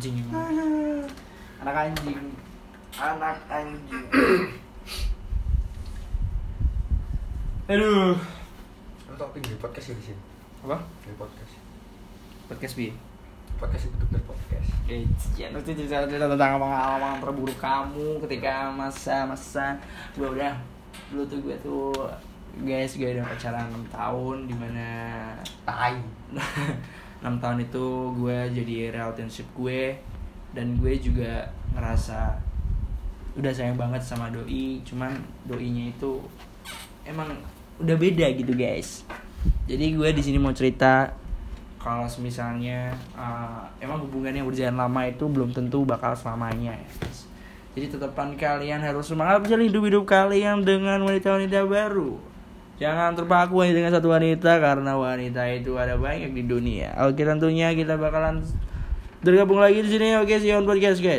anjing anak anjing anak anjing aduh Lu topik di podcast ya di sini. apa Di podcast. podcast bi Podcast itu betul podcast. Eh, ya, nanti cerita cerita tentang pengalaman terburuk kamu ketika masa-masa gue udah dulu tuh gue tuh guys gue udah pacaran 6 tahun di mana Tai. 6 tahun itu gue jadi relationship gue dan gue juga ngerasa udah sayang banget sama doi cuman doinya itu emang udah beda gitu guys. Jadi gue di sini mau cerita kalau misalnya uh, emang hubungan yang berjalan lama itu belum tentu bakal selamanya ya jadi tetapan kalian harus semangat menjalani hidup hidup kalian dengan wanita-wanita baru Jangan terpaku hanya dengan satu wanita karena wanita itu ada banyak di dunia. Oke tentunya kita bakalan bergabung lagi di sini. Oke, see you on podcast guys.